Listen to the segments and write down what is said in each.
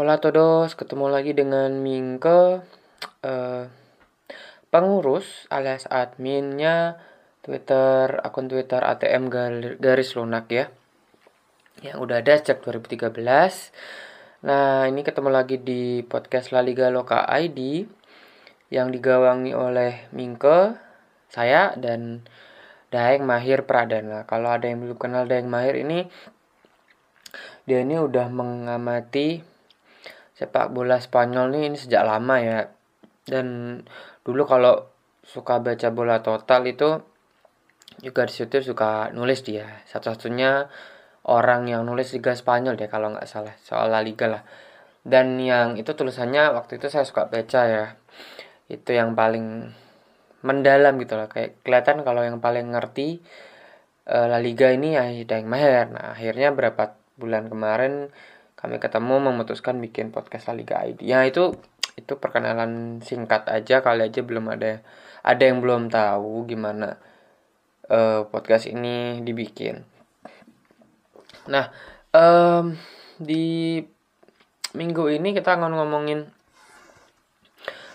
Hola todos, ketemu lagi dengan Mingke, uh, pengurus alias adminnya Twitter, akun Twitter ATM garis lunak ya. Yang udah ada sejak 2013. Nah, ini ketemu lagi di podcast La Liga Loka ID yang digawangi oleh Mingke, saya dan Daeng Mahir Pradana. Kalau ada yang belum kenal Daeng Mahir ini dia ini udah mengamati sepak bola Spanyol nih ini sejak lama ya. Dan dulu kalau suka baca bola total itu juga di situ suka nulis dia. Satu-satunya orang yang nulis Liga Spanyol deh kalau nggak salah. Soal La Liga lah. Dan yang itu tulisannya waktu itu saya suka baca ya. Itu yang paling mendalam gitu lah kayak kelihatan kalau yang paling ngerti uh, La Liga ini ya Daeng Maher. Nah akhirnya berapa bulan kemarin kami ketemu memutuskan bikin podcast La Liga ID. Ya itu itu perkenalan singkat aja kali aja belum ada ada yang belum tahu gimana uh, podcast ini dibikin. Nah, um, di minggu ini kita akan ngomongin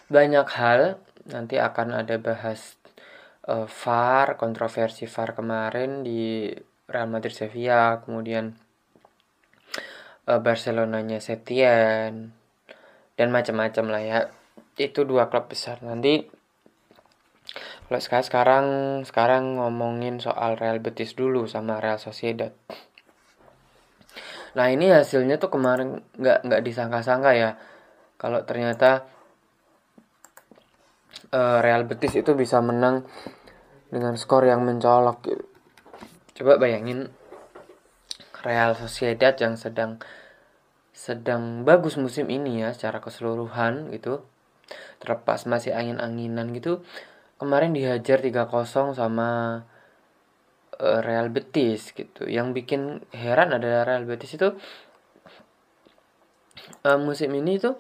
banyak hal. Nanti akan ada bahas uh, VAR, kontroversi VAR kemarin di Real Madrid Sevilla, kemudian uh, Barcelonanya Setien dan macam-macam lah ya. Itu dua klub besar. Nanti kalau sekarang sekarang sekarang ngomongin soal Real Betis dulu sama Real Sociedad. Nah ini hasilnya tuh kemarin nggak nggak disangka-sangka ya. Kalau ternyata uh, Real Betis itu bisa menang dengan skor yang mencolok. Coba bayangin Real Sociedad yang sedang sedang bagus musim ini ya secara keseluruhan gitu. Terlepas masih angin-anginan gitu kemarin dihajar 3-0 sama uh, Real Betis gitu. Yang bikin heran adalah Real Betis itu uh, musim ini tuh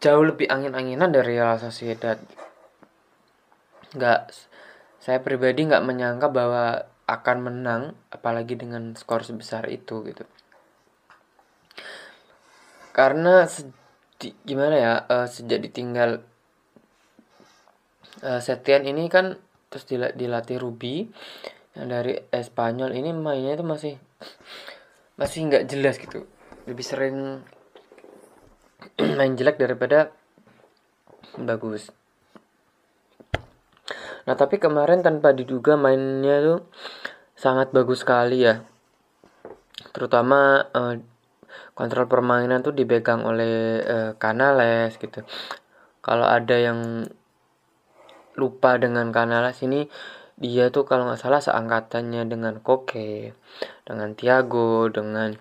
jauh lebih angin-anginan dari Real Sociedad. Nggak saya pribadi nggak menyangka bahwa akan menang apalagi dengan skor sebesar itu gitu. Karena gimana ya uh, sejak ditinggal uh, Setian ini kan terus dil dilatih Ruby yang dari Espanyol ini mainnya itu masih masih nggak jelas gitu. Lebih sering main jelek daripada bagus Nah tapi kemarin tanpa diduga mainnya tuh sangat bagus sekali ya. Terutama uh, kontrol permainan tuh dipegang oleh uh, Canales gitu. Kalau ada yang lupa dengan Canales ini dia tuh kalau nggak salah seangkatannya dengan Koke, dengan Tiago, dengan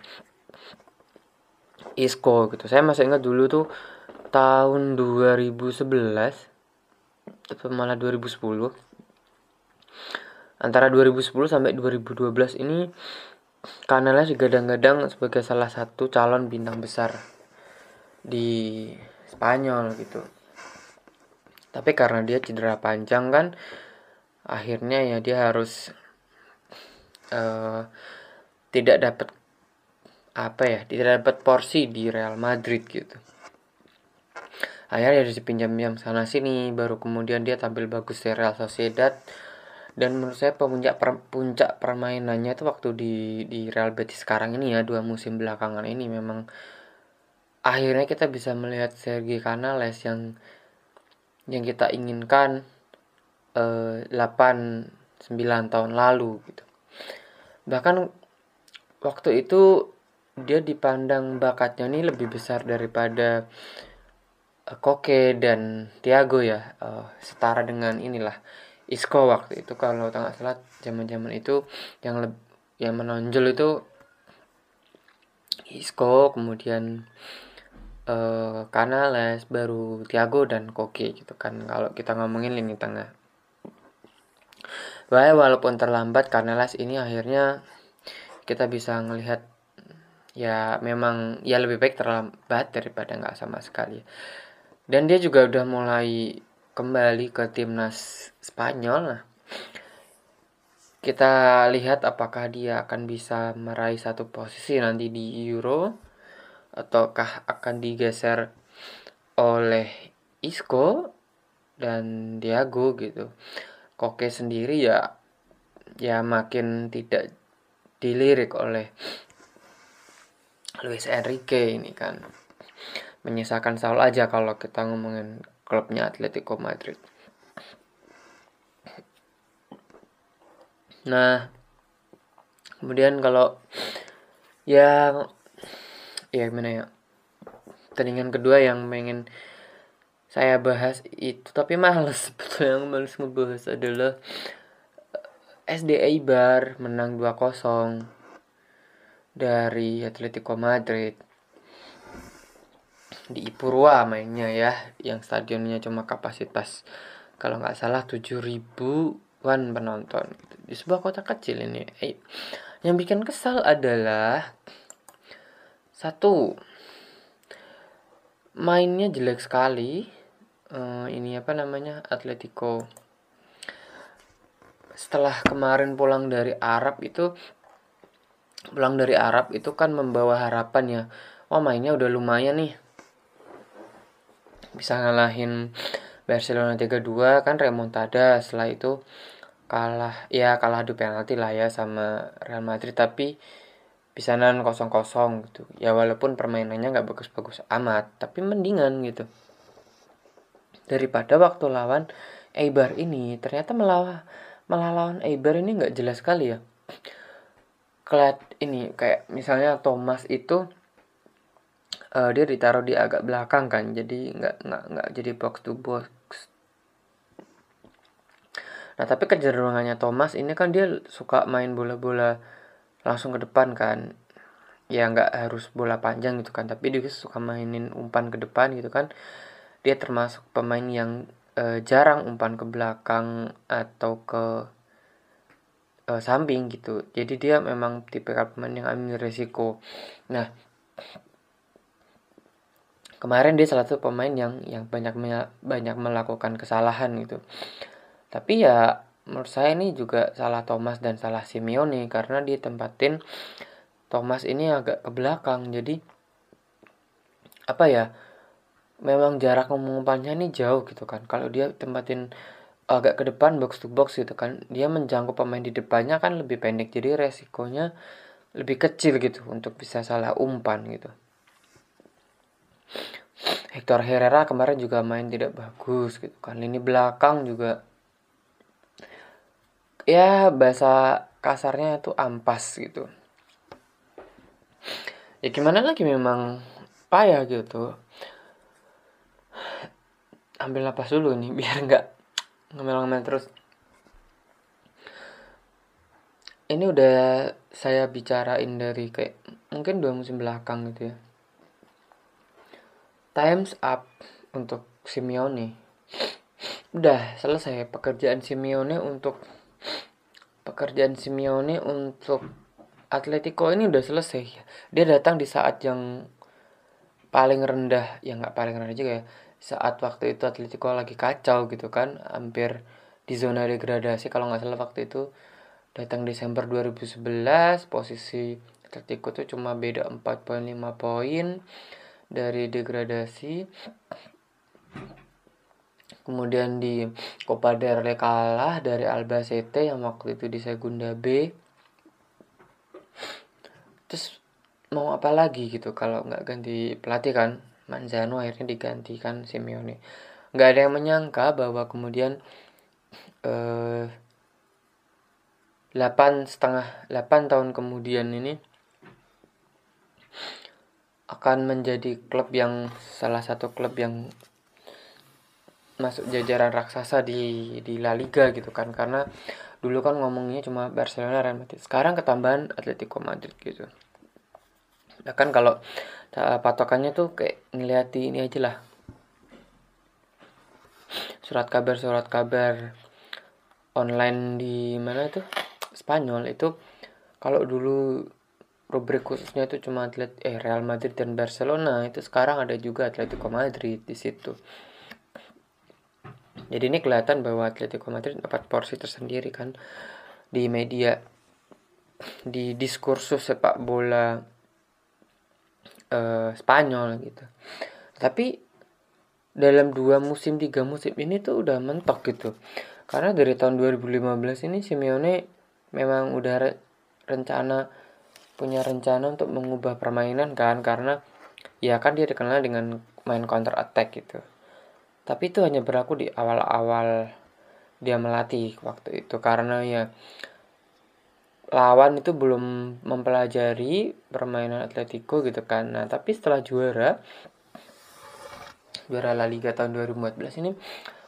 Isco gitu. Saya masih ingat dulu tuh tahun 2011 atau malah 2010 antara 2010 sampai 2012 ini Canales digadang-gadang sebagai salah satu calon bintang besar di Spanyol gitu. Tapi karena dia cedera panjang kan akhirnya ya dia harus uh, tidak dapat apa ya tidak dapat porsi di Real Madrid gitu akhirnya dia dipinjam-pinjam sana sini baru kemudian dia tampil bagus di Real Sociedad dan menurut saya puncak per, puncak permainannya itu waktu di di Real Betis sekarang ini ya dua musim belakangan ini memang akhirnya kita bisa melihat Sergi Canales yang yang kita inginkan eh, 8 9 tahun lalu gitu. Bahkan waktu itu dia dipandang bakatnya ini lebih besar daripada Koke dan Tiago ya uh, setara dengan inilah Isco waktu itu kalau tak salah zaman-zaman itu yang lebih yang menonjol itu Isco kemudian uh, Canales baru Tiago dan Koke gitu kan kalau kita ngomongin lini tengah. Baik walaupun terlambat Canales ini akhirnya kita bisa melihat ya memang ya lebih baik terlambat daripada nggak sama sekali dan dia juga udah mulai kembali ke timnas Spanyol nah kita lihat apakah dia akan bisa meraih satu posisi nanti di Euro ataukah akan digeser oleh Isco dan Diago gitu. Koke sendiri ya ya makin tidak dilirik oleh Luis Enrique ini kan menyisakan Saul aja kalau kita ngomongin klubnya Atletico Madrid. Nah, kemudian kalau yang ya gimana ya? Pertandingan kedua yang pengen saya bahas itu tapi males. Betul yang males ngebahas adalah eh, SDA Bar menang 2-0 dari Atletico Madrid di Ipurua mainnya ya yang stadionnya cuma kapasitas kalau nggak salah 7 ribuan penonton. Di sebuah kota kecil ini. Eh, yang bikin kesal adalah satu mainnya jelek sekali. Uh, ini apa namanya Atletico. Setelah kemarin pulang dari Arab itu pulang dari Arab itu kan membawa harapan ya. Wah mainnya udah lumayan nih bisa ngalahin Barcelona 3-2 kan remontada. Setelah itu kalah ya kalah adu penalti lah ya sama Real Madrid tapi pisanan kosong kosong gitu. Ya walaupun permainannya nggak bagus-bagus amat tapi mendingan gitu. Daripada waktu lawan Eibar ini ternyata melawan malah lawan Eibar ini nggak jelas sekali ya. Keliat ini kayak misalnya Thomas itu uh, dia ditaruh di agak belakang kan jadi nggak nggak nggak jadi box to box. Nah tapi kecenderungannya Thomas ini kan dia suka main bola-bola langsung ke depan kan. Ya nggak harus bola panjang gitu kan tapi dia suka mainin umpan ke depan gitu kan. Dia termasuk pemain yang e, jarang umpan ke belakang atau ke e, samping gitu. Jadi dia memang tipe pemain yang ambil resiko. Nah kemarin dia salah satu pemain yang yang banyak banyak melakukan kesalahan gitu. Tapi ya menurut saya ini juga salah Thomas dan salah Simeone karena dia tempatin Thomas ini agak ke belakang. Jadi apa ya memang jarak mengumpannya ini jauh gitu kan. Kalau dia tempatin agak ke depan box to box gitu kan dia menjangkau pemain di depannya kan lebih pendek. Jadi resikonya lebih kecil gitu untuk bisa salah umpan gitu Hector Herrera kemarin juga main tidak bagus gitu kan. Lini belakang juga ya bahasa kasarnya itu ampas gitu. Ya gimana lagi memang payah gitu. Ambil napas dulu nih biar nggak ngemel-ngemel terus. Ini udah saya bicarain dari kayak mungkin dua musim belakang gitu ya times up untuk Simeone. Udah selesai pekerjaan Simeone untuk pekerjaan Simeone untuk Atletico ini udah selesai. Dia datang di saat yang paling rendah ya nggak paling rendah juga ya. Saat waktu itu Atletico lagi kacau gitu kan hampir di zona degradasi kalau nggak salah waktu itu. Datang Desember 2011 posisi Atletico tuh cuma beda 4.5 poin dari degradasi kemudian di Copa del Rey kalah dari Albacete yang waktu itu di Segunda B. Terus mau apa lagi gitu kalau nggak ganti pelatih kan? Manzano akhirnya digantikan Simeone. Nggak ada yang menyangka bahwa kemudian eh, delapan setengah delapan tahun kemudian ini akan menjadi klub yang salah satu klub yang masuk jajaran raksasa di di La Liga gitu kan. Karena dulu kan ngomongnya cuma Barcelona Real Madrid. Sekarang ketambahan Atletico Madrid gitu. Nah kan kalau patokannya tuh kayak ngeliati ini aja lah. Surat kabar surat kabar online di mana tuh Spanyol. Itu kalau dulu rubrik khususnya itu cuma atlet eh Real Madrid dan Barcelona. Itu sekarang ada juga Atletico Madrid di situ. Jadi ini kelihatan bahwa Atletico Madrid dapat porsi tersendiri kan di media di diskursus sepak bola uh, Spanyol gitu. Tapi dalam dua musim tiga musim ini tuh udah mentok gitu. Karena dari tahun 2015 ini Simeone memang udah re rencana punya rencana untuk mengubah permainan kan karena ya kan dia dikenal dengan main counter attack gitu. Tapi itu hanya berlaku di awal-awal dia melatih waktu itu karena ya lawan itu belum mempelajari permainan Atletico gitu kan. Nah tapi setelah juara juara La Liga tahun 2014 ini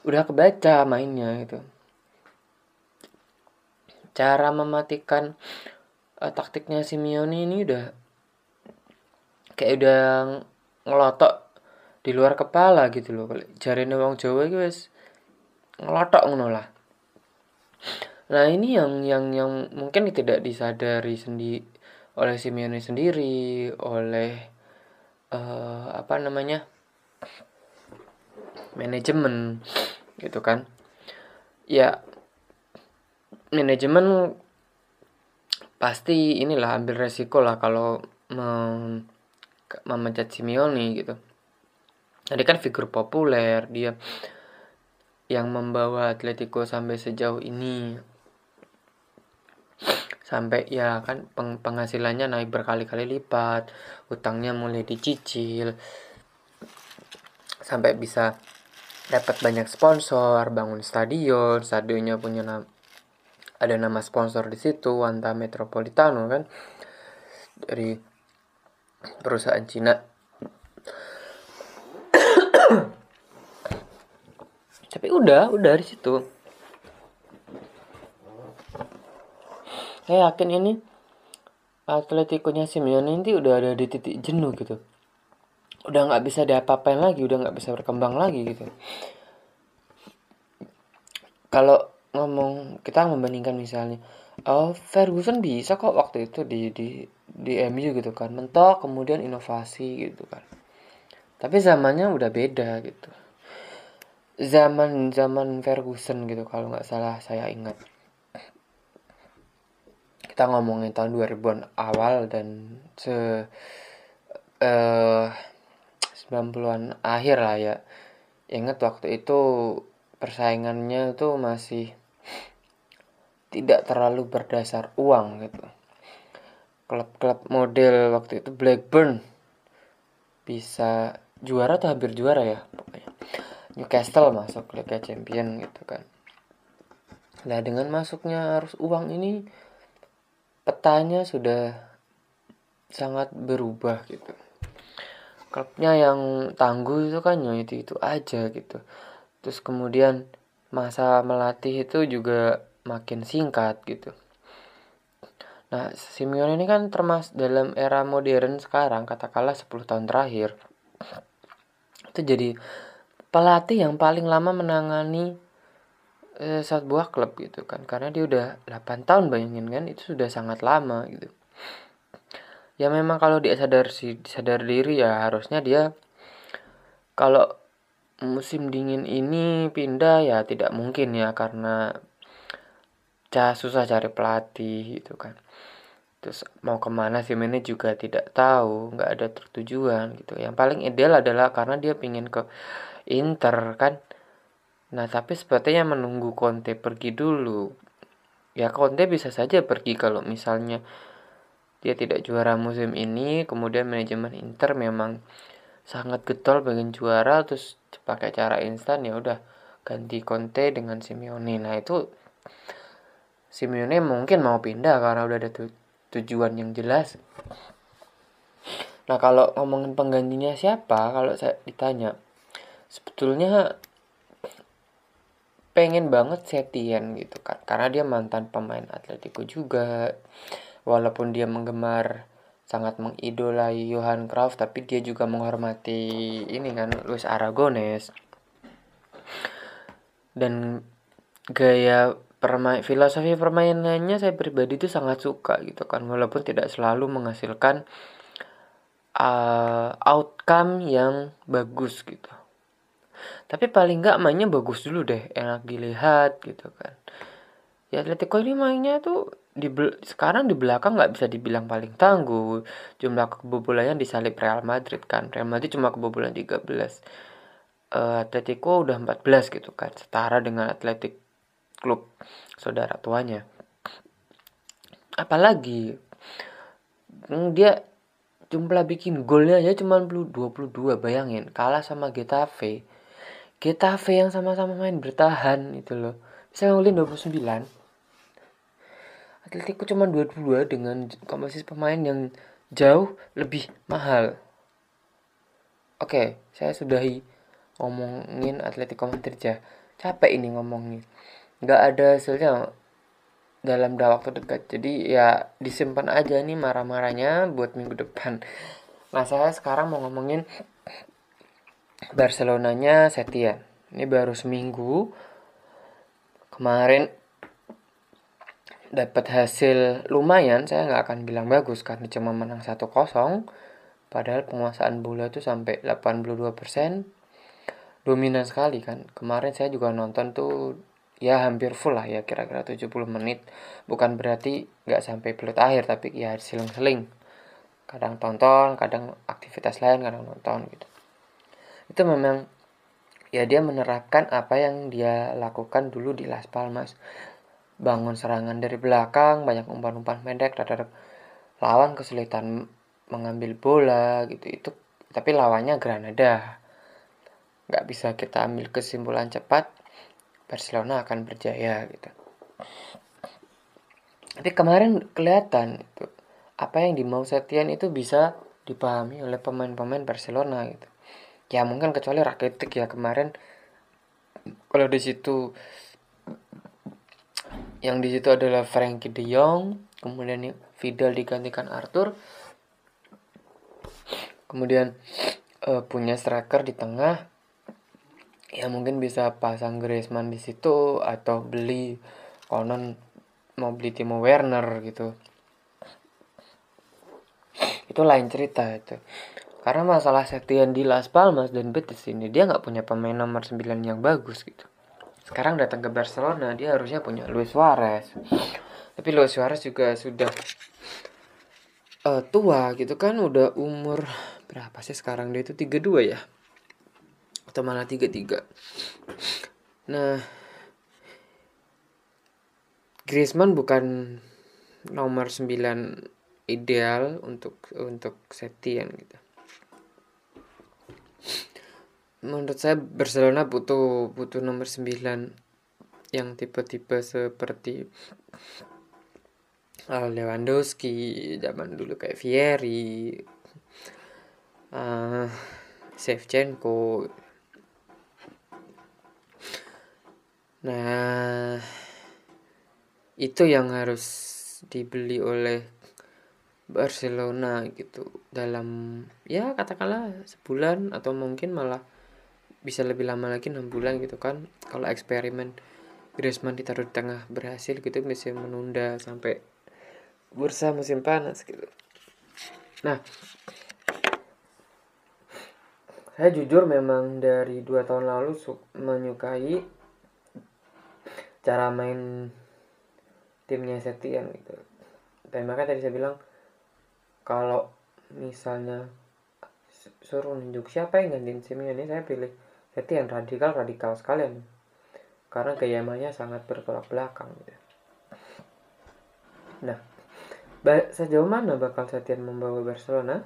udah kebaca mainnya gitu. Cara mematikan uh, taktiknya Simeone ini udah kayak udah ngelotok di luar kepala gitu loh. Jarine wong Jawa guys ngelotok ngono lah. Nah ini yang yang yang mungkin tidak disadari sendi oleh Simeone sendiri oleh uh, apa namanya manajemen gitu kan. Ya manajemen pasti inilah ambil resiko lah kalau mem memecat Simeone gitu. Jadi kan figur populer dia yang membawa Atletico sampai sejauh ini. Sampai ya kan peng penghasilannya naik berkali-kali lipat utangnya mulai dicicil sampai bisa dapat banyak sponsor bangun stadion stadionnya punya ada nama sponsor di situ Wanda Metropolitano kan? Dari perusahaan Cina. Tapi udah udah di situ. Saya yakin ini Atletico-nya Simeone ini udah ada di titik jenuh gitu. Udah nggak bisa diapa-apain lagi udah nggak bisa berkembang lagi gitu. Kalau ngomong kita membandingkan misalnya oh Ferguson bisa kok waktu itu di di di MU gitu kan mentok kemudian inovasi gitu kan. Tapi zamannya udah beda gitu. Zaman zaman Ferguson gitu kalau nggak salah saya ingat. Kita ngomongin tahun 2000-an awal dan se eh 90-an akhir lah ya. Ingat waktu itu persaingannya tuh masih tidak terlalu berdasar uang gitu. Klub-klub model waktu itu Blackburn bisa juara atau hampir juara ya pokoknya. Newcastle masuk Liga Champion gitu kan. Nah dengan masuknya arus uang ini petanya sudah sangat berubah gitu. Klubnya yang tangguh itu kan itu itu aja gitu. Terus kemudian masa melatih itu juga makin singkat gitu. Nah Simeone ini kan termasuk dalam era modern sekarang katakanlah 10 tahun terakhir itu jadi pelatih yang paling lama menangani eh, satu buah klub gitu kan. Karena dia udah 8 tahun bayangin kan itu sudah sangat lama gitu. Ya memang kalau dia sadar sadar diri ya harusnya dia kalau musim dingin ini pindah ya tidak mungkin ya karena cah susah cari pelatih gitu kan. Terus mau ke mana sih ini juga tidak tahu nggak ada tertujuan gitu. Yang paling ideal adalah karena dia pingin ke Inter kan. Nah tapi sepertinya menunggu Conte pergi dulu. Ya Conte bisa saja pergi kalau misalnya dia tidak juara musim ini kemudian manajemen Inter memang sangat getol pengen juara terus pakai cara instan ya udah ganti Conte dengan Simeone. Nah itu Simeone mungkin mau pindah karena udah ada tu tujuan yang jelas. Nah kalau ngomongin penggantinya siapa kalau saya ditanya sebetulnya pengen banget Setien gitu kan. Karena dia mantan pemain Atletico juga. Walaupun dia menggemar sangat mengidolai Johan Cruyff tapi dia juga menghormati ini kan Luis Aragones. Dan gaya permain filosofi permainannya saya pribadi itu sangat suka gitu kan. Walaupun tidak selalu menghasilkan uh, outcome yang bagus gitu. Tapi paling nggak mainnya bagus dulu deh enak dilihat gitu kan. Ya Atletico ini mainnya tuh di sekarang di belakang nggak bisa dibilang paling tangguh. Jumlah kebobolannya disalip Real Madrid kan. Real Madrid cuma kebobolan 13 uh, eh, Atletico udah 14 gitu kan. Setara dengan Atletik klub saudara tuanya apalagi hmm, dia jumlah bikin golnya aja cuma 22 bayangin kalah sama Getafe Getafe yang sama-sama main bertahan itu loh bisa ngulin 29 Atletico cuma 22 dengan komposisi pemain yang jauh lebih mahal. Oke, saya sudahi ngomongin Atletico Madrid ya. Capek ini ngomongin. Nggak ada hasilnya dalam waktu dekat. Jadi ya disimpan aja nih marah-marahnya buat minggu depan. Nah, saya sekarang mau ngomongin Barcelonanya Setien. Ini baru seminggu. Kemarin dapat hasil lumayan saya nggak akan bilang bagus karena cuma menang 1-0 padahal penguasaan bola itu sampai 82% dominan sekali kan kemarin saya juga nonton tuh ya hampir full lah ya kira-kira 70 menit. Bukan berarti nggak sampai pelut akhir tapi ya seling-seling kadang tonton kadang aktivitas lain kadang nonton gitu. Itu memang ya dia menerapkan apa yang dia lakukan dulu di Las Palmas. Bangun serangan dari belakang, banyak umpan-umpan pendek terhadap lawan kesulitan mengambil bola gitu. Itu tapi lawannya Granada. Nggak bisa kita ambil kesimpulan cepat Barcelona akan berjaya gitu. Tapi kemarin kelihatan itu apa yang dimau Setien itu bisa dipahami oleh pemain-pemain Barcelona gitu. Ya mungkin kecuali Rakitic ya kemarin kalau di situ yang di situ adalah Frankie De Jong, kemudian Vidal digantikan Arthur, kemudian uh, punya striker di tengah, ya mungkin bisa pasang Griezmann di situ atau beli konon mau beli Timo Werner gitu. Itu lain cerita itu. Karena masalah Setien di Las Palmas dan Betis ini dia nggak punya pemain nomor 9 yang bagus gitu sekarang datang ke Barcelona dia harusnya punya Luis Suarez tapi Luis Suarez juga sudah uh, tua gitu kan udah umur berapa sih sekarang dia itu 32 ya atau malah 33 nah Griezmann bukan nomor 9 ideal untuk untuk Setien gitu. Menurut saya Barcelona butuh butuh nomor 9 yang tipe-tipe seperti Lewandowski zaman dulu kayak Vieri uh, Shevchenko nah itu yang harus dibeli oleh Barcelona gitu. Dalam ya katakanlah sebulan atau mungkin malah bisa lebih lama lagi enam bulan gitu kan. Kalau eksperimen Griezmann ditaruh di tengah berhasil gitu bisa menunda sampai bursa musim panas gitu. Nah saya jujur memang dari dua tahun lalu menyukai cara main timnya Setien gitu. Dan makanya tadi saya bilang kalau misalnya suruh nunjuk siapa yang gantiin Simeone saya pilih yang radikal radikal sekalian. Karena gaya mainnya sangat bertolak belakang gitu. nah sejauh mana bakal Setien membawa Barcelona?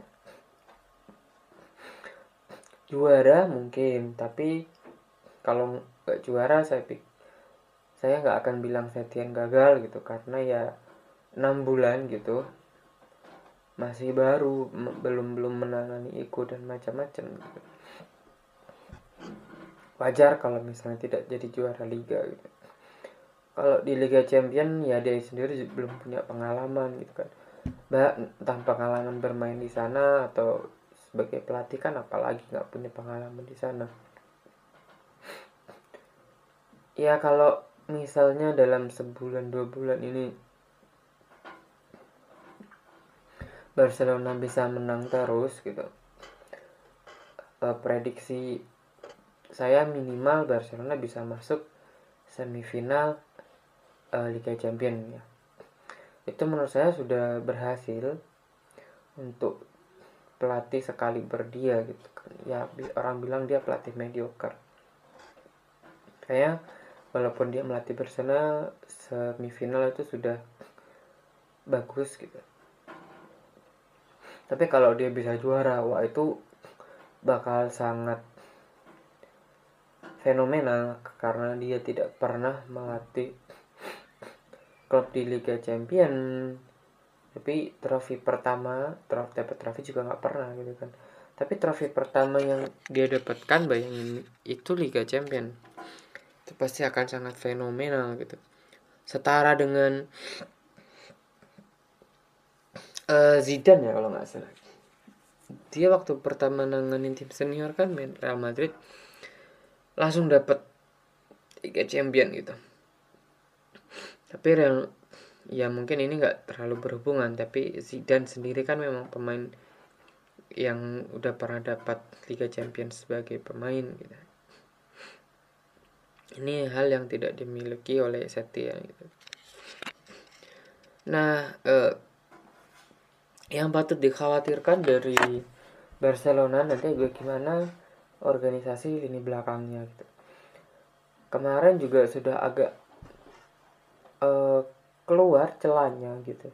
Juara mungkin tapi kalau nggak juara saya pik saya nggak akan bilang Setien gagal gitu karena ya enam bulan gitu masih baru belum belum menangani ego dan macam-macam gitu. Wajar kalau misalnya tidak jadi juara liga gitu. Kalau di Liga Champion ya dia sendiri belum punya pengalaman gitu kan. Mbak tanpa pengalaman bermain di sana atau sebagai pelatih kan apalagi nggak punya pengalaman di sana. Ya kalau misalnya dalam sebulan dua bulan ini Barcelona bisa menang terus gitu. Uh, prediksi saya minimal Barcelona bisa masuk semifinal uh, Liga Champion ya. Itu menurut saya sudah berhasil untuk pelatih sekali berdia gitu. Ya orang bilang dia pelatih mediocre. Kayak walaupun dia melatih bersama semifinal itu sudah bagus gitu. Tapi kalau dia bisa juara wah itu bakal sangat fenomenal karena dia tidak pernah melatih klub di Liga Champion. Tapi trofi pertama trofi dapat trofi juga nggak pernah gitu kan. Tapi trofi pertama yang dia dapatkan bayangin itu Liga Champion itu pasti akan sangat fenomenal gitu. Setara dengan uh, Zidane ya kalau nggak salah. Dia waktu pertama nanganin tim senior kan Real Madrid langsung dapat Liga Champion gitu. Tapi Real ya mungkin ini nggak terlalu berhubungan tapi Zidane sendiri kan memang pemain yang udah pernah dapat Liga Champions sebagai pemain gitu ini hal yang tidak dimiliki oleh Setien gitu nah eh, yang patut dikhawatirkan dari Barcelona nanti bagaimana organisasi lini belakangnya gitu. Kemarin juga sudah agak uh, keluar celahnya gitu.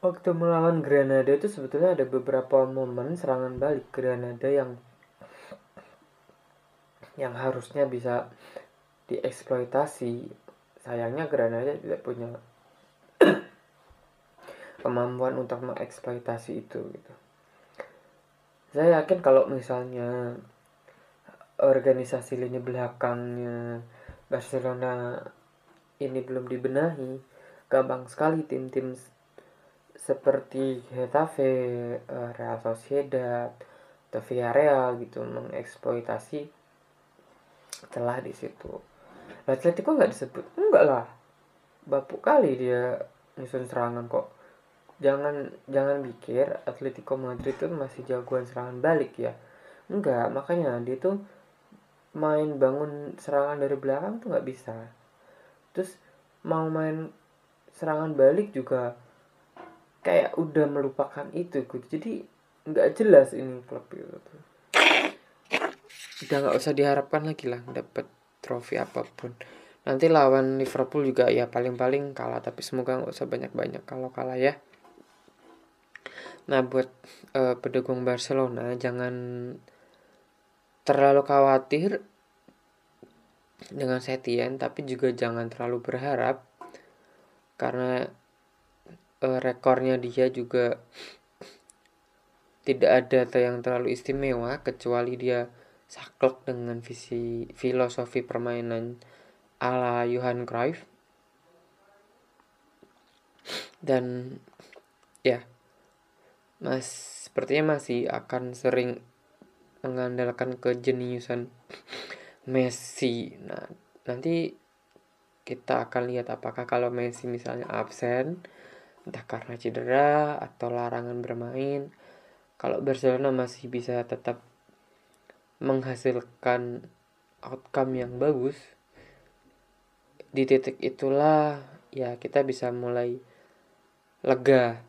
Waktu melawan Granada itu sebetulnya ada beberapa momen serangan balik Granada yang yang harusnya bisa dieksploitasi. Sayangnya Granada tidak punya kemampuan untuk mengeksploitasi itu gitu. Saya yakin kalau misalnya organisasi lini belakangnya Barcelona ini belum dibenahi, gampang sekali tim-tim seperti Getafe, eh, Real Sociedad, atau Villarreal gitu mengeksploitasi celah di situ. Atletico nggak disebut, enggak lah, bapuk kali dia nyusun serangan kok. Jangan jangan pikir Atletico Madrid itu masih jagoan serangan balik ya. Enggak makanya dia tuh main bangun serangan dari belakang tuh nggak bisa. Terus mau main serangan balik juga kayak udah melupakan itu jadi nggak jelas ini klub itu tuh udah nggak usah diharapkan lagi lah dapat trofi apa pun. Nanti lawan Liverpool juga ya paling-paling kalah tapi semoga nggak usah banyak-banyak kalau kalah ya. Nah, buat uh, pendukung Barcelona jangan terlalu khawatir dengan Setien, tapi juga jangan terlalu berharap karena uh, rekornya dia juga tidak ada yang terlalu istimewa kecuali dia saklek dengan visi filosofi permainan ala Johan Cruyff dan ya mas sepertinya masih akan sering mengandalkan kejeniusan Messi. Nah, nanti kita akan lihat apakah kalau Messi misalnya absen entah karena cedera atau larangan bermain kalau Barcelona masih bisa tetap menghasilkan outcome yang bagus di titik itulah ya kita bisa mulai lega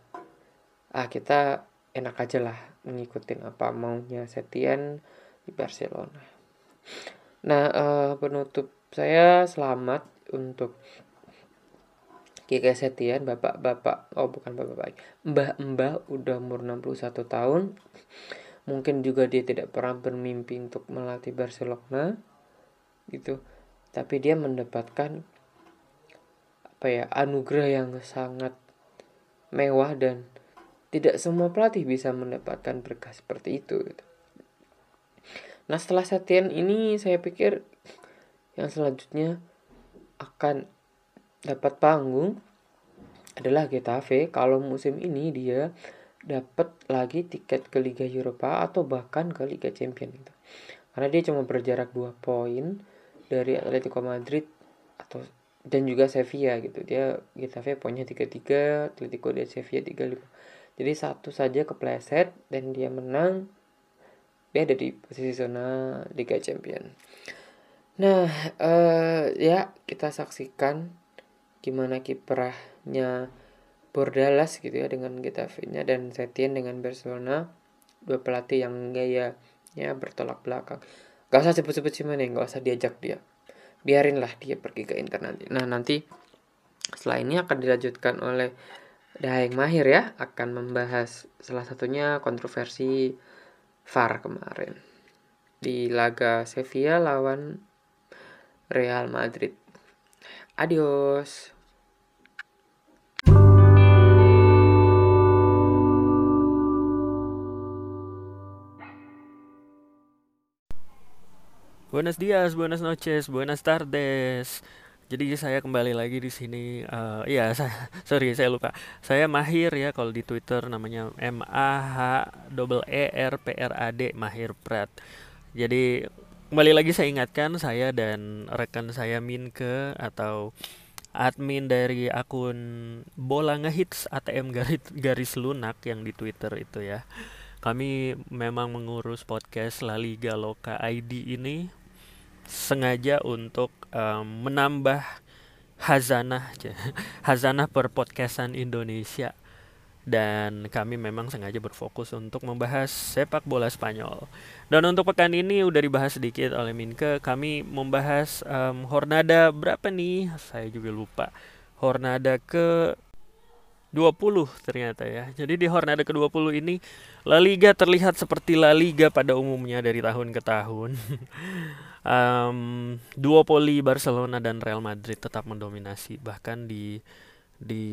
ah kita enak aja lah ngikutin apa maunya Setien di Barcelona. Nah uh, penutup saya selamat untuk Kike Setien, bapak-bapak, oh bukan bapak-bapak, mbah-mbah udah umur 61 tahun. Mungkin juga dia tidak pernah bermimpi untuk melatih Barcelona gitu. Tapi dia mendapatkan apa ya anugerah yang sangat mewah dan tidak semua pelatih bisa mendapatkan berkah seperti itu gitu. Nah setelah Setien ini saya pikir yang selanjutnya akan dapat panggung adalah Getafe kalau musim ini dia dapat lagi tiket ke Liga Eropa atau bahkan ke Liga Champions gitu. Karena dia cuma berjarak 2 poin dari Atletico Madrid atau dan juga Sevilla gitu. Dia Getafe poinnya 33, Atletico dan Sevilla 35 jadi satu saja kepleset dan dia menang dia ada di posisi zona Liga Champion Nah, uh, ya kita saksikan gimana kiprahnya Bordalas gitu ya dengan Getafe-nya dan Setien dengan Barcelona. Dua pelatih yang gayanya bertolak belakang. Gak usah sebut-sebut sih mana gak usah diajak dia. Biarinlah dia pergi ke Inter nanti. Nah nanti setelah ini akan dilanjutkan oleh Daeng Mahir ya. Akan membahas salah satunya kontroversi VAR kemarin. Di laga Sevilla lawan Real Madrid. Adios. Buenos días, buenas noches, buenas tardes. Jadi saya kembali lagi di sini. Uh, iya, saya, sorry saya lupa. Saya Mahir ya kalau di Twitter namanya M A H E R P R A D Mahir Prat. Jadi kembali lagi saya ingatkan saya dan rekan saya Minke atau admin dari akun bola ngehits ATM garis, garis lunak yang di Twitter itu ya. Kami memang mengurus podcast La Liga Loka ID ini sengaja untuk um, menambah hazanah hazanah per podcastan Indonesia dan kami memang sengaja berfokus untuk membahas sepak bola Spanyol. Dan untuk pekan ini udah dibahas sedikit oleh Minke, kami membahas um, Hornada berapa nih? Saya juga lupa. Hornada ke 20 ternyata ya. Jadi di Hornada ke-20 ini La Liga terlihat seperti La Liga pada umumnya dari tahun ke tahun. um, duopoli Barcelona dan Real Madrid tetap mendominasi bahkan di di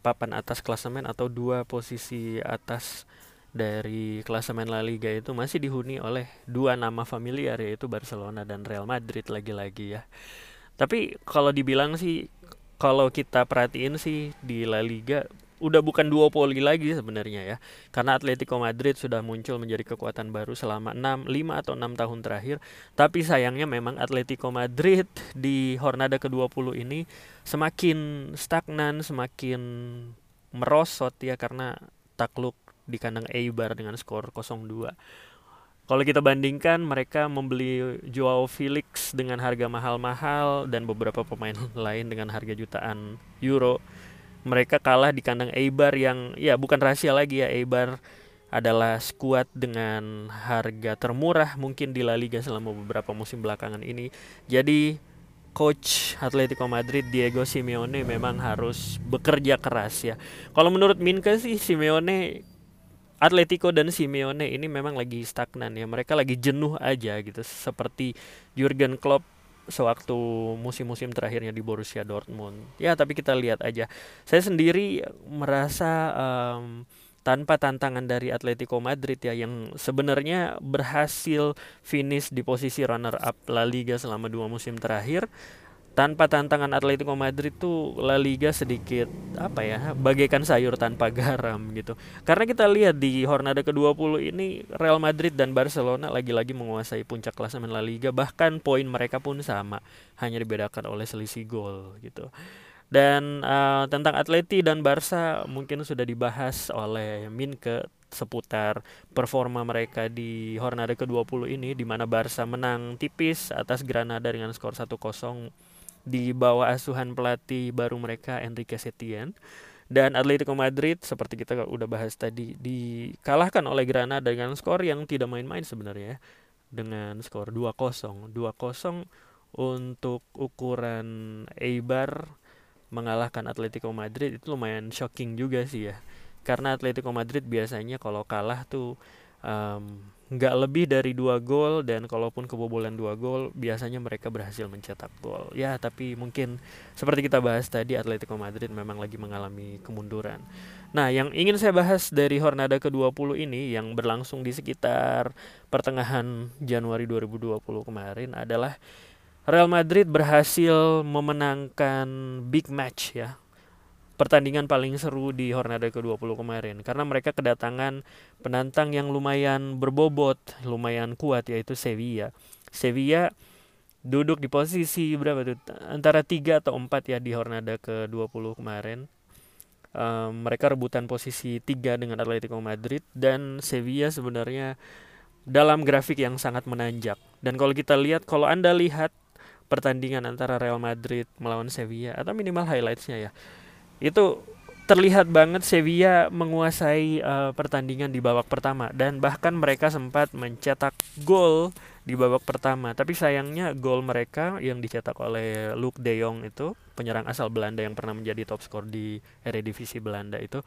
papan atas klasemen atau dua posisi atas dari klasemen La Liga itu masih dihuni oleh dua nama familiar yaitu Barcelona dan Real Madrid lagi-lagi ya. Tapi kalau dibilang sih kalau kita perhatiin sih di La Liga udah bukan duopoli lagi sebenarnya ya. Karena Atletico Madrid sudah muncul menjadi kekuatan baru selama 6, 5 atau 6 tahun terakhir. Tapi sayangnya memang Atletico Madrid di Hornada ke-20 ini semakin stagnan, semakin merosot ya karena takluk di kandang Eibar dengan skor 0-2. Kalau kita bandingkan mereka membeli Joao Felix dengan harga mahal-mahal dan beberapa pemain lain dengan harga jutaan euro mereka kalah di kandang Eibar yang ya bukan rahasia lagi ya Eibar adalah skuad dengan harga termurah mungkin di La Liga selama beberapa musim belakangan ini. Jadi coach Atletico Madrid Diego Simeone memang harus bekerja keras ya. Kalau menurut Minka sih Simeone Atletico dan Simeone ini memang lagi stagnan ya. Mereka lagi jenuh aja gitu seperti Jurgen Klopp sewaktu musim-musim terakhirnya di Borussia Dortmund. Ya, tapi kita lihat aja. Saya sendiri merasa um, tanpa tantangan dari Atletico Madrid ya yang sebenarnya berhasil finish di posisi runner up La Liga selama dua musim terakhir tanpa tantangan Atletico Madrid tuh La Liga sedikit apa ya bagaikan sayur tanpa garam gitu. Karena kita lihat di Hornada ke-20 ini Real Madrid dan Barcelona lagi-lagi menguasai puncak klasemen La Liga bahkan poin mereka pun sama hanya dibedakan oleh selisih gol gitu. Dan uh, tentang Atleti dan Barca mungkin sudah dibahas oleh Min ke seputar performa mereka di Hornada ke-20 ini di mana Barca menang tipis atas Granada dengan skor 1-0 di bawah asuhan pelatih baru mereka Enrique Setien. Dan Atletico Madrid seperti kita udah bahas tadi dikalahkan oleh Granada dengan skor yang tidak main-main sebenarnya dengan skor 2-0 2-0 untuk ukuran Eibar mengalahkan Atletico Madrid. Itu lumayan shocking juga sih ya. Karena Atletico Madrid biasanya kalau kalah tuh um, nggak lebih dari dua gol dan kalaupun kebobolan dua gol biasanya mereka berhasil mencetak gol. Ya tapi mungkin seperti kita bahas tadi Atletico Madrid memang lagi mengalami kemunduran. Nah yang ingin saya bahas dari Hornada ke-20 ini yang berlangsung di sekitar pertengahan Januari 2020 kemarin adalah Real Madrid berhasil memenangkan big match ya pertandingan paling seru di Hornada ke-20 kemarin karena mereka kedatangan penantang yang lumayan berbobot, lumayan kuat yaitu Sevilla. Sevilla duduk di posisi berapa tuh? Antara 3 atau 4 ya di Hornada ke-20 kemarin. Um, mereka rebutan posisi 3 dengan Atletico Madrid dan Sevilla sebenarnya dalam grafik yang sangat menanjak. Dan kalau kita lihat, kalau Anda lihat pertandingan antara Real Madrid melawan Sevilla atau minimal highlightsnya ya, itu terlihat banget Sevilla menguasai uh, pertandingan di babak pertama dan bahkan mereka sempat mencetak gol di babak pertama. Tapi sayangnya gol mereka yang dicetak oleh Luke De Jong itu penyerang asal Belanda yang pernah menjadi top skor di Eredivisie Belanda itu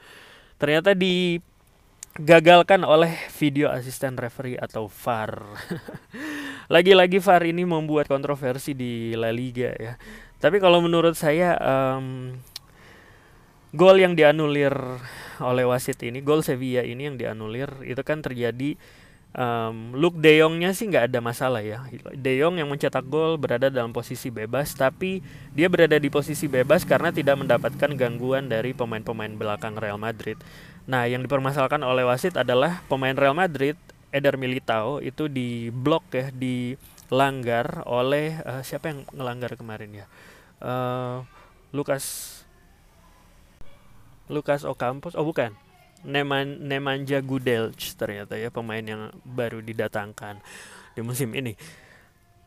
ternyata digagalkan oleh video asisten referee atau VAR. Lagi-lagi VAR ini membuat kontroversi di La Liga ya. Tapi kalau menurut saya um, gol yang dianulir oleh wasit ini, gol Sevilla ini yang dianulir itu kan terjadi um, Luke De Jongnya sih nggak ada masalah ya. De Jong yang mencetak gol berada dalam posisi bebas, tapi dia berada di posisi bebas karena tidak mendapatkan gangguan dari pemain-pemain belakang Real Madrid. Nah, yang dipermasalahkan oleh wasit adalah pemain Real Madrid, Eder Militao itu di blok ya, dilanggar oleh uh, siapa yang ngelanggar kemarin ya? Uh, Lukas Lucas Ocampos oh bukan Neman Nemanja Gudelj ternyata ya pemain yang baru didatangkan di musim ini.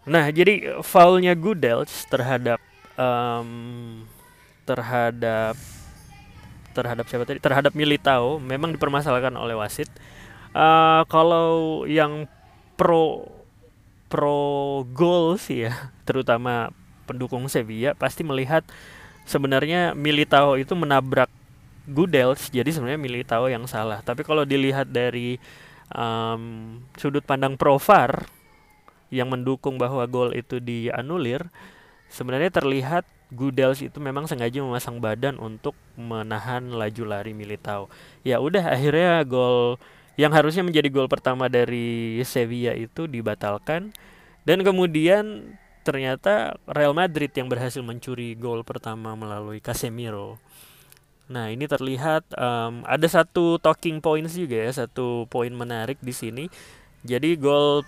Nah jadi foulnya Gudelj terhadap um, terhadap terhadap siapa tadi terhadap Militao memang dipermasalahkan oleh wasit. Uh, kalau yang pro pro gol sih ya terutama pendukung Sevilla pasti melihat sebenarnya Militao itu menabrak Gudels jadi sebenarnya Militao yang salah. Tapi kalau dilihat dari um, sudut pandang Profar yang mendukung bahwa gol itu dianulir sebenarnya terlihat Gudels itu memang sengaja memasang badan untuk menahan laju lari Militao ya udah akhirnya gol yang harusnya menjadi gol pertama dari Sevilla itu dibatalkan. Dan kemudian ternyata Real Madrid yang berhasil mencuri gol pertama melalui Casemiro Nah, ini terlihat um, ada satu talking points juga ya, satu poin menarik di sini. Jadi gol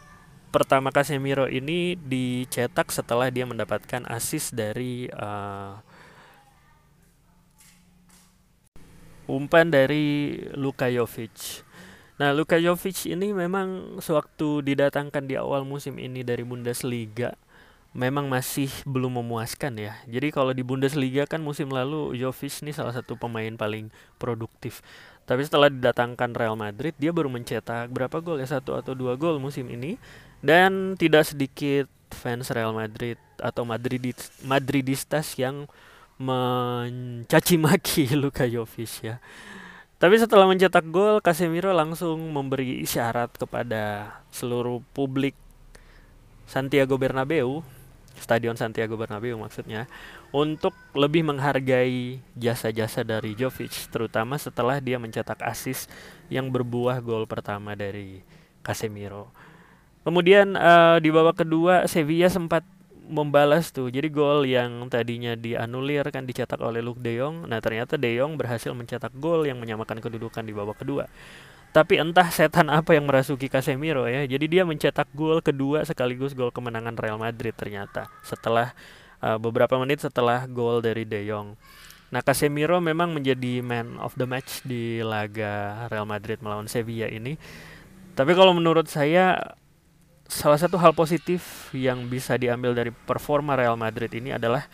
pertama Casemiro ini dicetak setelah dia mendapatkan assist dari uh, umpan dari Luka Jovic. Nah, Luka Jovic ini memang sewaktu didatangkan di awal musim ini dari Bundesliga memang masih belum memuaskan ya. Jadi kalau di Bundesliga kan musim lalu Jovic ini salah satu pemain paling produktif. Tapi setelah didatangkan Real Madrid, dia baru mencetak berapa gol ya satu atau dua gol musim ini dan tidak sedikit fans Real Madrid atau Madridis, Madridistas yang mencaci maki Luka Jovic ya. Tapi setelah mencetak gol, Casemiro langsung memberi isyarat kepada seluruh publik Santiago Bernabeu Stadion Santiago Bernabeu maksudnya untuk lebih menghargai jasa-jasa dari Jovic terutama setelah dia mencetak assist yang berbuah gol pertama dari Casemiro. Kemudian uh, di babak kedua Sevilla sempat membalas tuh. Jadi gol yang tadinya dianulir kan dicetak oleh Luke De Jong. Nah, ternyata De Jong berhasil mencetak gol yang menyamakan kedudukan di babak kedua. Tapi entah setan apa yang merasuki Casemiro ya. Jadi dia mencetak gol kedua sekaligus gol kemenangan Real Madrid ternyata setelah uh, beberapa menit setelah gol dari De Jong. Nah, Casemiro memang menjadi man of the match di laga Real Madrid melawan Sevilla ini. Tapi kalau menurut saya salah satu hal positif yang bisa diambil dari performa Real Madrid ini adalah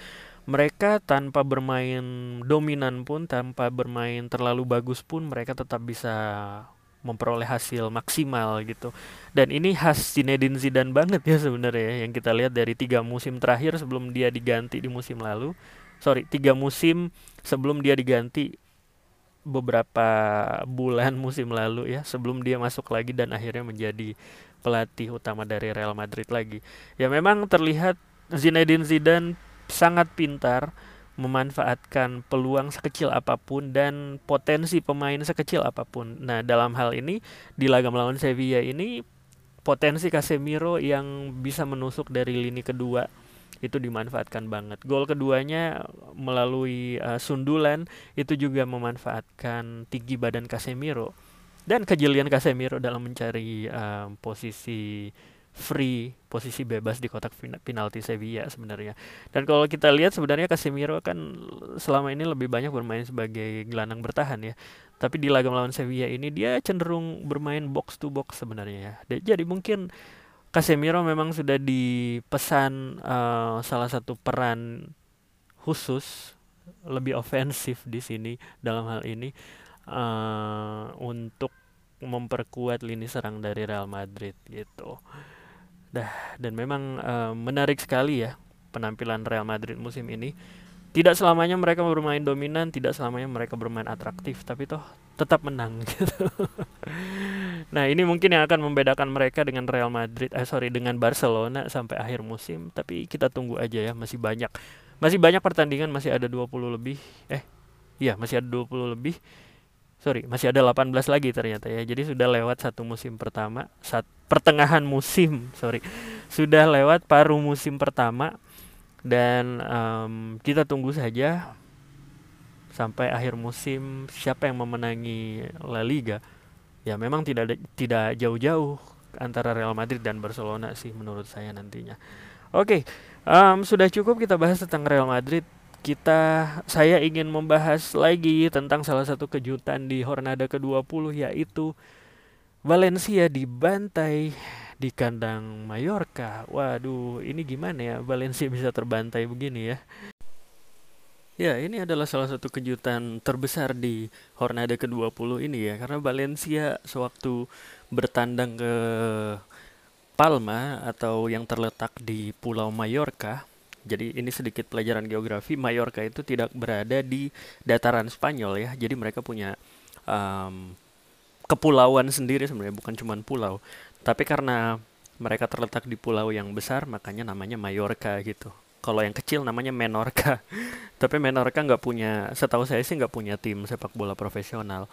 mereka tanpa bermain dominan pun, tanpa bermain terlalu bagus pun mereka tetap bisa memperoleh hasil maksimal gitu. Dan ini khas Zinedine Zidane banget ya sebenarnya yang kita lihat dari tiga musim terakhir sebelum dia diganti di musim lalu. Sorry, tiga musim sebelum dia diganti beberapa bulan musim lalu ya sebelum dia masuk lagi dan akhirnya menjadi pelatih utama dari Real Madrid lagi. Ya memang terlihat Zinedine Zidane sangat pintar memanfaatkan peluang sekecil apa pun dan potensi pemain sekecil apa pun. Nah, dalam hal ini di laga melawan Sevilla ini potensi Casemiro yang bisa menusuk dari lini kedua itu dimanfaatkan banget. Gol keduanya melalui uh, sundulan itu juga memanfaatkan tinggi badan Casemiro dan kejelian Casemiro dalam mencari uh, posisi free posisi bebas di kotak penalti Sevilla sebenarnya. Dan kalau kita lihat sebenarnya Casemiro kan selama ini lebih banyak bermain sebagai gelandang bertahan ya. Tapi di laga melawan Sevilla ini dia cenderung bermain box to box sebenarnya ya. Jadi mungkin Casemiro memang sudah dipesan uh, salah satu peran khusus lebih ofensif di sini dalam hal ini uh, untuk memperkuat lini serang dari Real Madrid gitu. Dah dan memang uh, menarik sekali ya penampilan Real Madrid musim ini tidak selamanya mereka bermain dominan, tidak selamanya mereka bermain atraktif, tapi toh tetap menang gitu. nah, ini mungkin yang akan membedakan mereka dengan Real Madrid, eh sorry dengan Barcelona sampai akhir musim, tapi kita tunggu aja ya, masih banyak. Masih banyak pertandingan, masih ada 20 lebih. Eh, iya, masih ada 20 lebih. Sorry, masih ada 18 lagi ternyata ya. Jadi sudah lewat satu musim pertama, saat pertengahan musim, sorry. Sudah lewat paruh musim pertama dan um, kita tunggu saja sampai akhir musim siapa yang memenangi La Liga ya memang tidak tidak jauh-jauh antara Real Madrid dan Barcelona sih menurut saya nantinya oke okay, um, sudah cukup kita bahas tentang Real Madrid kita saya ingin membahas lagi tentang salah satu kejutan di Hornada ke-20 yaitu Valencia dibantai di kandang Mallorca. Waduh, ini gimana ya Valencia bisa terbantai begini ya? Ya, ini adalah salah satu kejutan terbesar di Hornada ke-20 ini ya, karena Valencia sewaktu bertandang ke Palma atau yang terletak di Pulau Mallorca. Jadi ini sedikit pelajaran geografi. Mallorca itu tidak berada di dataran Spanyol ya. Jadi mereka punya um, kepulauan sendiri sebenarnya bukan cuma pulau. Tapi karena mereka terletak di pulau yang besar, makanya namanya Mallorca gitu. Kalau yang kecil namanya Menorca. Tapi Menorca nggak punya, setahu saya sih nggak punya tim sepak bola profesional.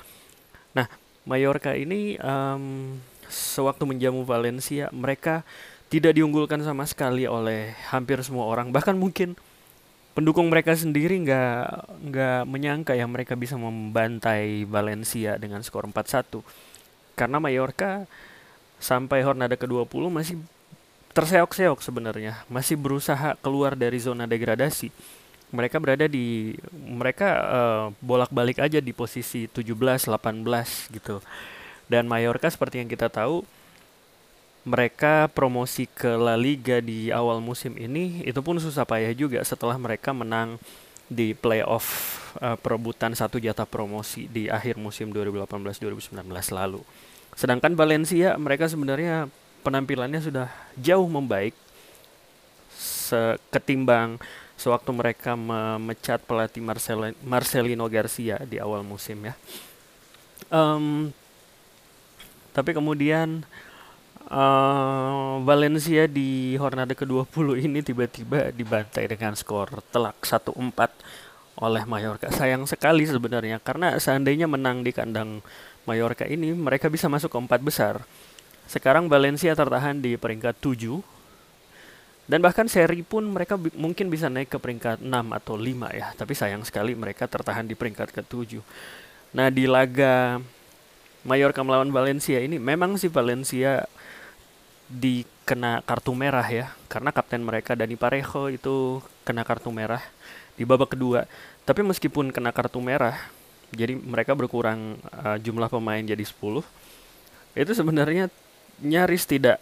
Nah, Mallorca ini um, sewaktu menjamu Valencia, mereka tidak diunggulkan sama sekali oleh hampir semua orang. Bahkan mungkin pendukung mereka sendiri nggak nggak menyangka ya mereka bisa membantai Valencia dengan skor 4-1. Karena Mallorca sampai Hornada ke-20 masih terseok-seok sebenarnya, masih berusaha keluar dari zona degradasi. Mereka berada di mereka uh, bolak-balik aja di posisi 17, 18 gitu. Dan Mallorca seperti yang kita tahu mereka promosi ke La Liga di awal musim ini itu pun susah payah juga setelah mereka menang di playoff uh, perebutan satu jatah promosi di akhir musim 2018-2019 lalu. Sedangkan Valencia mereka sebenarnya penampilannya sudah jauh membaik ketimbang sewaktu mereka memecat pelatih Marcel Marcelino Garcia di awal musim ya. Um, tapi kemudian uh, Valencia di Hornada ke-20 ini tiba-tiba dibantai dengan skor telak 1-4 oleh Mallorca. Sayang sekali sebenarnya karena seandainya menang di kandang Mallorca ini mereka bisa masuk ke empat besar. Sekarang Valencia tertahan di peringkat 7 dan bahkan seri pun mereka bi mungkin bisa naik ke peringkat 6 atau 5 ya, tapi sayang sekali mereka tertahan di peringkat ke-7. Nah, di laga Mallorca melawan Valencia ini memang sih Valencia dikena kartu merah ya, karena kapten mereka Dani Parejo itu kena kartu merah di babak kedua. Tapi meskipun kena kartu merah, jadi mereka berkurang uh, jumlah pemain jadi 10 itu sebenarnya nyaris tidak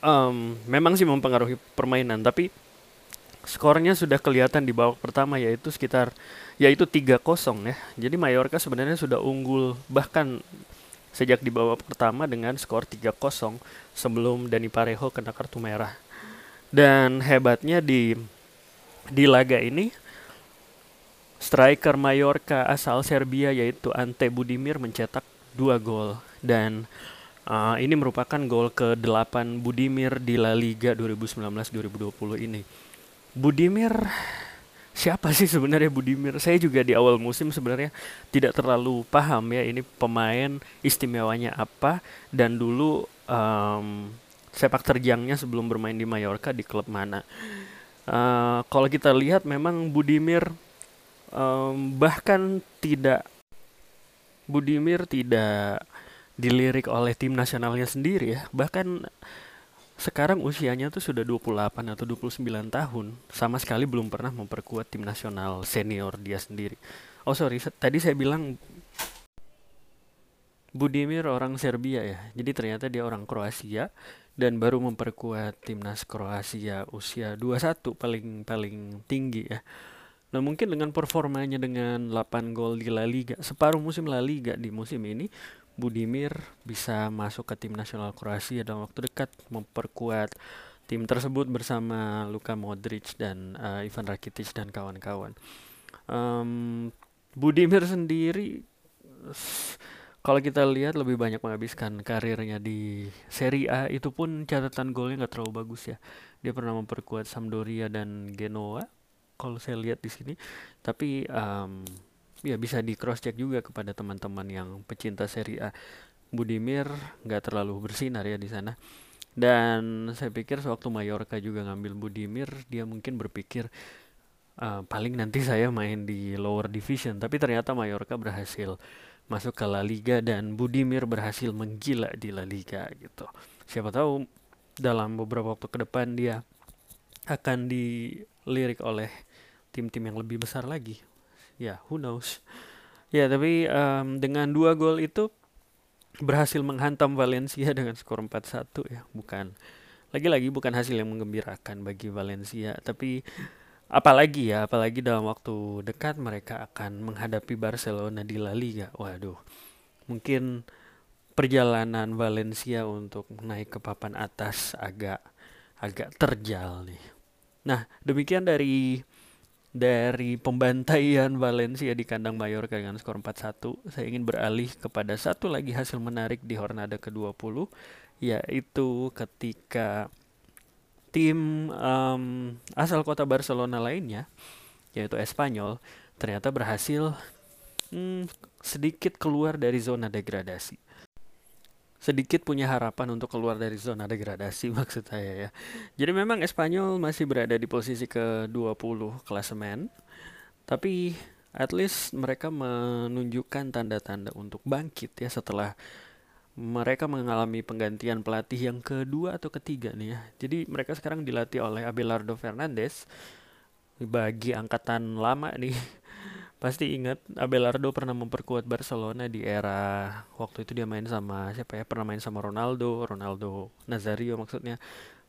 um, memang sih mempengaruhi permainan tapi skornya sudah kelihatan di babak pertama yaitu sekitar yaitu 3-0 ya. Jadi Mallorca sebenarnya sudah unggul bahkan sejak di babak pertama dengan skor 3-0 sebelum Dani Parejo kena kartu merah. Dan hebatnya di di laga ini Striker Mallorca asal Serbia yaitu Ante Budimir mencetak dua gol dan uh, ini merupakan gol ke-8 Budimir di La Liga 2019-2020 ini. Budimir siapa sih sebenarnya Budimir? Saya juga di awal musim sebenarnya tidak terlalu paham ya ini pemain istimewanya apa dan dulu um, sepak terjangnya sebelum bermain di Mallorca di klub mana. Uh, kalau kita lihat memang Budimir um, bahkan tidak Budimir tidak dilirik oleh tim nasionalnya sendiri ya. Bahkan sekarang usianya tuh sudah 28 atau 29 tahun. Sama sekali belum pernah memperkuat tim nasional senior dia sendiri. Oh sorry tadi saya bilang Budimir orang Serbia ya. Jadi ternyata dia orang Kroasia dan baru memperkuat timnas Kroasia usia 21 paling paling tinggi ya. Nah, mungkin dengan performanya dengan 8 gol di La Liga, separuh musim La Liga di musim ini, Budimir bisa masuk ke tim nasional Kroasia dalam waktu dekat memperkuat tim tersebut bersama Luka Modric dan uh, Ivan Rakitic dan kawan-kawan. Um, Budimir sendiri kalau kita lihat lebih banyak menghabiskan karirnya di Serie A itu pun catatan golnya nggak terlalu bagus ya. Dia pernah memperkuat Sampdoria dan Genoa kalau saya lihat di sini. Tapi um, ya bisa di cross check juga kepada teman-teman yang pecinta Serie A. Budimir nggak terlalu bersinar ya di sana. Dan saya pikir sewaktu Mallorca juga ngambil Budimir, dia mungkin berpikir uh, paling nanti saya main di lower division. Tapi ternyata Mallorca berhasil masuk ke La Liga dan Budimir berhasil menggila di La Liga gitu. Siapa tahu dalam beberapa waktu ke depan dia akan dilirik oleh tim-tim yang lebih besar lagi. Ya, who knows. Ya, tapi um, dengan dua gol itu berhasil menghantam Valencia dengan skor 4-1 ya, bukan lagi-lagi bukan hasil yang menggembirakan bagi Valencia, tapi apalagi ya apalagi dalam waktu dekat mereka akan menghadapi Barcelona di La Liga. Waduh mungkin perjalanan Valencia untuk naik ke papan atas agak agak terjal nih. Nah demikian dari dari pembantaian Valencia di kandang Mallorca dengan skor 4-1 saya ingin beralih kepada satu lagi hasil menarik di Hornada ke-20 yaitu ketika tim um, asal kota Barcelona lainnya, yaitu Espanyol, ternyata berhasil hmm, sedikit keluar dari zona degradasi. Sedikit punya harapan untuk keluar dari zona degradasi maksud saya ya. Jadi memang Espanyol masih berada di posisi ke-20 klasemen, tapi at least mereka menunjukkan tanda-tanda untuk bangkit ya setelah mereka mengalami penggantian pelatih yang kedua atau ketiga nih ya. Jadi mereka sekarang dilatih oleh Abelardo Fernandes. Bagi angkatan lama nih, pasti ingat Abelardo pernah memperkuat Barcelona di era waktu itu dia main sama siapa ya? Pernah main sama Ronaldo, Ronaldo Nazario maksudnya.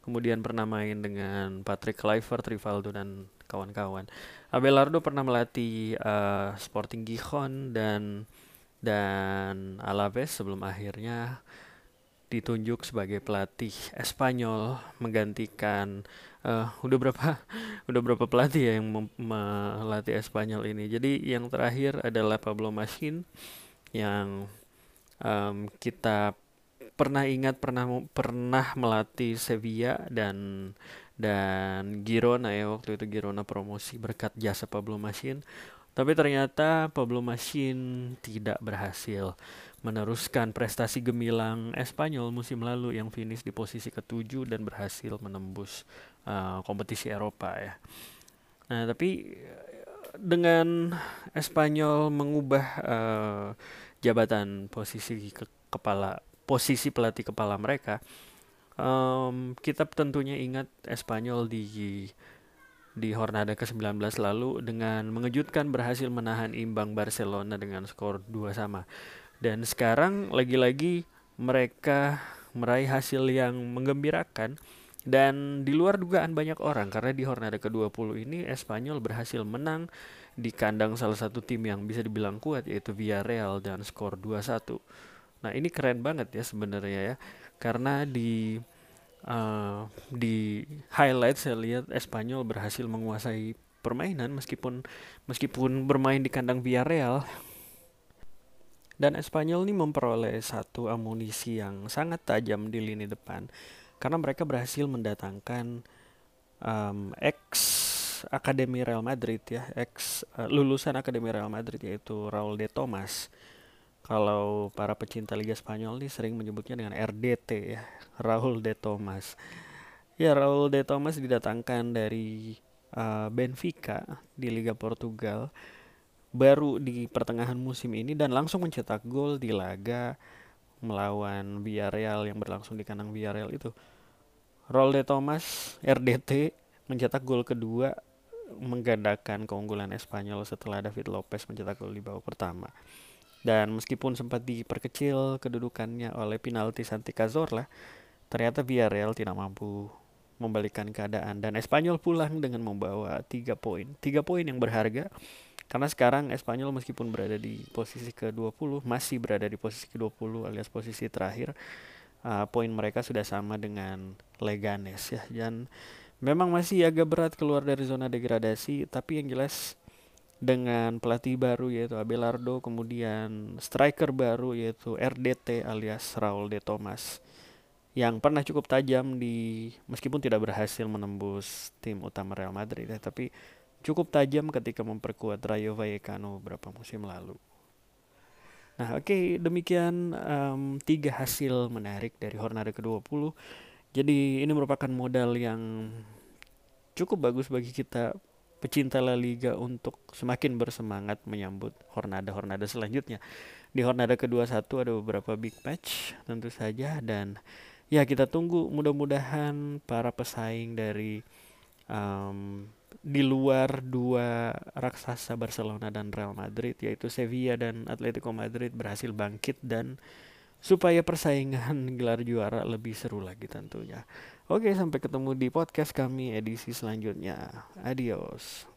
Kemudian pernah main dengan Patrick Kluivert, Rivaldo dan kawan-kawan. Abelardo pernah melatih uh, Sporting Gijon dan dan Alaves sebelum akhirnya ditunjuk sebagai pelatih Espanyol menggantikan uh, udah berapa udah berapa pelatih ya yang melatih Espanyol ini. Jadi yang terakhir adalah Pablo Masin yang um, kita pernah ingat pernah pernah melatih Sevilla dan dan Girona ya waktu itu Girona promosi berkat jasa Pablo Masin tapi ternyata Pablo Machin tidak berhasil meneruskan prestasi gemilang Espanyol musim lalu yang finish di posisi ketujuh dan berhasil menembus uh, kompetisi Eropa ya. Nah, tapi dengan Espanyol mengubah uh, jabatan posisi ke kepala posisi pelatih kepala mereka, um, kita tentunya ingat Espanyol di di Hornada ke-19 lalu dengan mengejutkan berhasil menahan imbang Barcelona dengan skor 2 sama. Dan sekarang lagi-lagi mereka meraih hasil yang menggembirakan dan di luar dugaan banyak orang karena di Hornada ke-20 ini Espanyol berhasil menang di kandang salah satu tim yang bisa dibilang kuat yaitu Villarreal dan skor 2-1. Nah, ini keren banget ya sebenarnya ya. Karena di uh, di highlight saya lihat Espanyol berhasil menguasai permainan meskipun meskipun bermain di kandang Villarreal. Dan Espanyol ini memperoleh satu amunisi yang sangat tajam di lini depan karena mereka berhasil mendatangkan um, ex Akademi Real Madrid ya, ex uh, lulusan Akademi Real Madrid yaitu Raul de Thomas kalau para pecinta Liga Spanyol nih sering menyebutnya dengan RDT ya, Raul de Thomas. Ya, Raul de Thomas didatangkan dari uh, Benfica di Liga Portugal baru di pertengahan musim ini dan langsung mencetak gol di laga melawan Villarreal yang berlangsung di kandang Villarreal itu. Raul de Thomas RDT mencetak gol kedua menggandakan keunggulan Espanyol setelah David Lopez mencetak gol di babak pertama. Dan meskipun sempat diperkecil kedudukannya oleh penalti Santi Cazorla ternyata Villarreal tidak mampu membalikkan keadaan. Dan Espanyol pulang dengan membawa tiga poin. Tiga poin yang berharga karena sekarang Espanyol meskipun berada di posisi ke-20 masih berada di posisi ke-20 alias posisi terakhir uh, poin mereka sudah sama dengan Leganes ya. Dan memang masih agak berat keluar dari zona degradasi tapi yang jelas dengan pelatih baru yaitu Abelardo kemudian striker baru yaitu RDT alias Raul de Thomas yang pernah cukup tajam di meskipun tidak berhasil menembus tim utama Real Madrid ya, tapi cukup tajam ketika memperkuat Rayo Vallecano beberapa musim lalu. Nah, oke, okay, demikian um, tiga hasil menarik dari Hornada ke-20. Jadi, ini merupakan modal yang cukup bagus bagi kita pecinta La Liga untuk semakin bersemangat menyambut Hornada-Hornada selanjutnya. Di Hornada ke-21 ada beberapa big match tentu saja dan ya kita tunggu mudah-mudahan para pesaing dari um, di luar dua raksasa Barcelona dan Real Madrid yaitu Sevilla dan Atletico Madrid berhasil bangkit dan supaya persaingan gelar juara lebih seru lagi tentunya. Oke, sampai ketemu di podcast kami edisi selanjutnya. Adios.